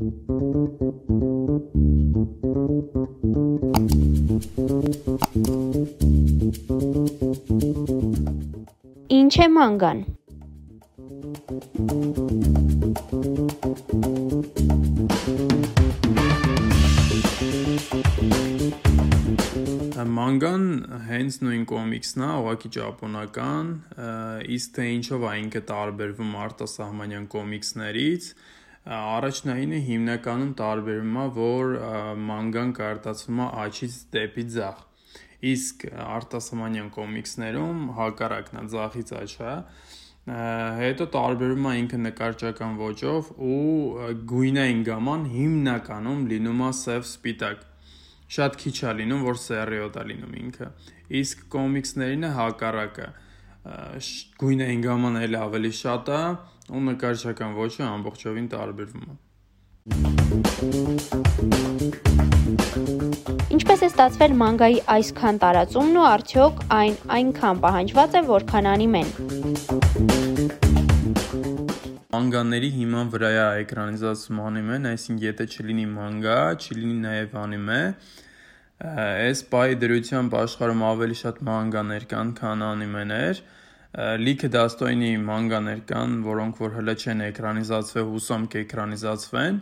Ինչ է մանգան։ Մանգան հենց նույն կոմիքսն է, ուղղակի ճապոնական, իսկ թե ինչով է ինքը տարբերվում արտասահմանյան կոմիքսներից, առաջնայինը հիմնականում տարբերվում է, որ մանգան կարտացվում է աչից դեպի ձախ։ Իսկ արտասահմանյան կոմիքսներում հակառակն է, ձախից աչ է։ Հետո տարբերվում է ինքը նկարչական ոճով ու գույնային գաման հիմնականում լինում է սև սպիտակ շատ քիչ է լինում, որ սերիոտ է լինում ինքը։ Իսկ կոմիքսներին է հակառակը։ Գույնային գաման էլ ավելի շատ է ու նկարչական ոճը ամբողջովին տարբերվում է։ Ինչպես է ստացվել մանգայի այսքան տարածումն ու արդյոք այն այնքան պահանջված է, որքան անիմեն։ Մանգաների հիման վրա է էկրանիզացում անիմեն, այսինքն եթե չլինի մանգա, չլինի նաև անիմե, Այս պահի դրությամբ աշխարհում ավելի շատ մանգաներ կան, քան անիմեներ։ Լիքը դաստոյնի մանգաներ կան, որոնք որ հələ չեն էկրանիզացվել, հուսամ կէկրանիզացվեն։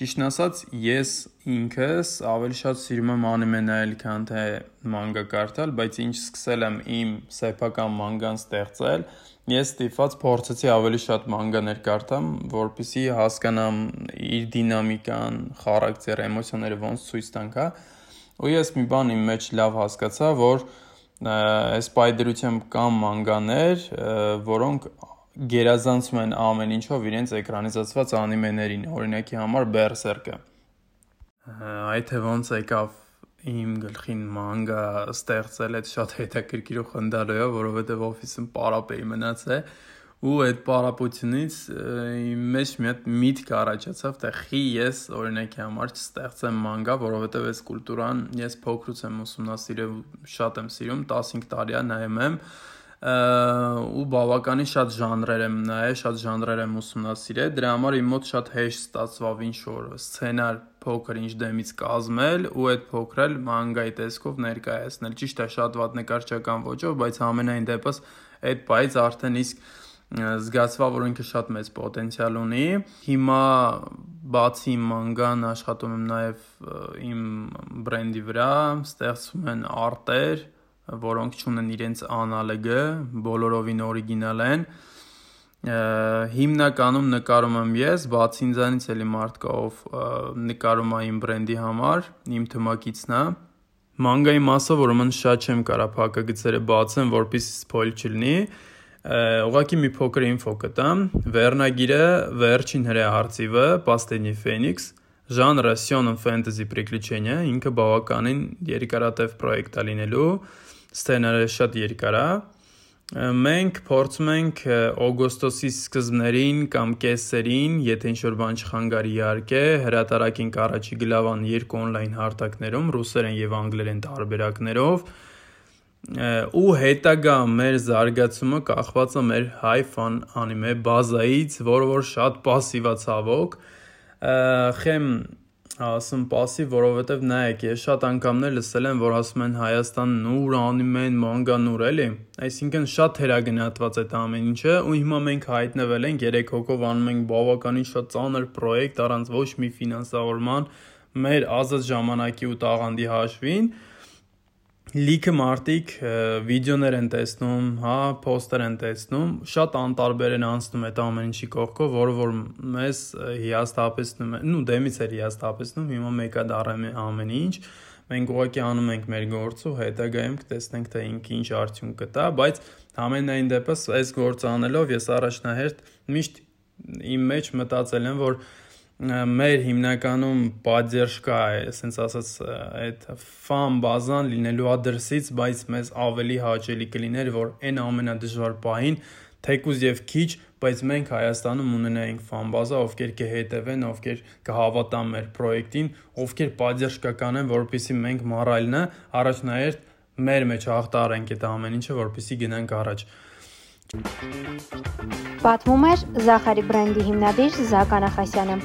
Ճիշտն ասած, ես ինքս ավելի շատ սիրում եմ անիմե նայել, քան թե մանգա կարդալ, բայց ինչ սկսել եմ իմ սեփական մանգան ստեղծել, ես ստիպված փորձեցի ավելի շատ մանգաներ կարդամ, որպեսզի հասկանամ իր դինամիկան, խարակտերը, էմոցիաները ոնց ցույց տանք, հա ու ես մի բան իմ մեջ լավ հասկացա, որ այս պայդրությամբ կան մանգաներ, որոնք գերազանցում են ամեն ինչով իրենց էկրանիզացված անիմեներին, օրինակի համար Berserk-ը։ Այդ թե ոնց եկավ իմ գլխին մանգա ստեղծել, այդ շատ հետաքրքիր է, որովհետև օֆիսում պարապ էի մնացել ու այդ պարապությունից իմ մեջ մի հատ միտք առաջացավ, թե խի ես օրինակի համար չստեղծեմ մանգա, որովհետև այս կուլտուրան ես փոքրուց եմ ուսումնասիրել, շատ եմ սիրում, 15 տարի է նայում եմ ու բավականին շատ ժանրեր եմ նայել, շատ ժանրեր եմ ուսումնասիրել։ Դրա համար իմ մոտ շատ հեշտ ստացվավ ինչ որ սցենար փոքր ինչ դեմից կազմել ու այդ փոքրել մանգայի տեսքով ներկայացնել։ Ճիշտ է, շատ վատ նկարչական ոճով, բայց ամենայն դեպս այդ բայից արդեն իսկ զգացվա, որ ինքը շատ մեծ պոտենցիալ ունի։ Հիմա բացի մանգան աշխատում եմ նաև իմ բրենդի վրա, ստեղծում են արտեր, որոնք ունեն իրենց անալեգը, բոլորովին օրիգինալ են։ Հիմնականում նկարում եմ ես, բացի ինձանից էլի մարդ կա, ով նկարում է իմ բրենդի համար, իմ թմակիցն է։ Մանգայի մասը, որը մեն շատ չեմ կարա փակագծերը բացեմ, որpիսի սփոյլ չլինի, Ուղղակի մի փոքր ինֆո կտամ։ Վերնագիրը վերջին հրեահարցիվը Պաստենի Ֆենիքս ժանրը սյոնն ֆենտեզի պրիկլիչենիա ինքը բավականին երկարատև պրոյեկտ է լինելու սցենարը շատ երկար է մենք փորձում ենք օգոստոսի սկզբներին կամ կեսերին եթե ինչ-որ բան չխանգարի իհարկե հրատարակենք առաջի գլավան երկու on-line հարթակներում ռուսերեն եւ անգլերեն տարբերակներով ու հետագա մեր զարգացումը կախված է մեր high fun anime բազայից, որը որ շատ пассив է ցավոք։ Խեմ ասում пассив, որովհետև նայեք, ես շատ անգամներ լսել եմ, որ ասում են Հայաստան նուր անիմեն, մանգա նուր էլի։ Այսինքն շատ թերագնահատված է դա ամեն ինչը ու հիմա մենք հայտնվել ենք 3 հոգով անում ենք բավականին շատ ծանր պրոյեկտ առանց ոչ մի ֆինանսավորման մեր ազատ ժամանակի ու տաղանդի հաշվին լիքը մարդիկ վիդեոներ են տեսնում, հա, պոստեր են տեսնում, շատ անտարբեր են անցնում այդ ամեն ինչի կողքով, որը որ մեզ հիաստապեցնում է, նու դեմից էր հիաստապեցնում, հիմա մեկա դարեմ ամեն ինչ, մենք ուղղակի անում ենք մեր գործը ու հետագայում կտեսնենք թե ինքը ինչ արդյունք կտա, բայց ամենայն դեպս այս գործը անելով ես առաջնահերթ միշտ իմ մեջ մտածել եմ, որ մեր հիմնականում поддержка է, ասենց ասած, այդ ֆան բազան լինելու է դրսից, բայց մեզ ավելի հաճելի կլիներ, որ այն ամենադժվար պահին թեկուզ եւ քիչ, բայց մենք Հայաստանում ունենայինք ֆան բազա, ովքեր կհետևեն, ովքեր կհավատան մեր պրոյեկտին, ովքեր поддержка կանեն, որպեսզի մենք մռայլնը առաջնահերթ մեր մեջ հաղթարենք այդ ամեն ինչը, որպեսզի գնանք առաջ։ Պատմում էր Զախարի բրենդի հիմնադիր Զակ Անախասյանը։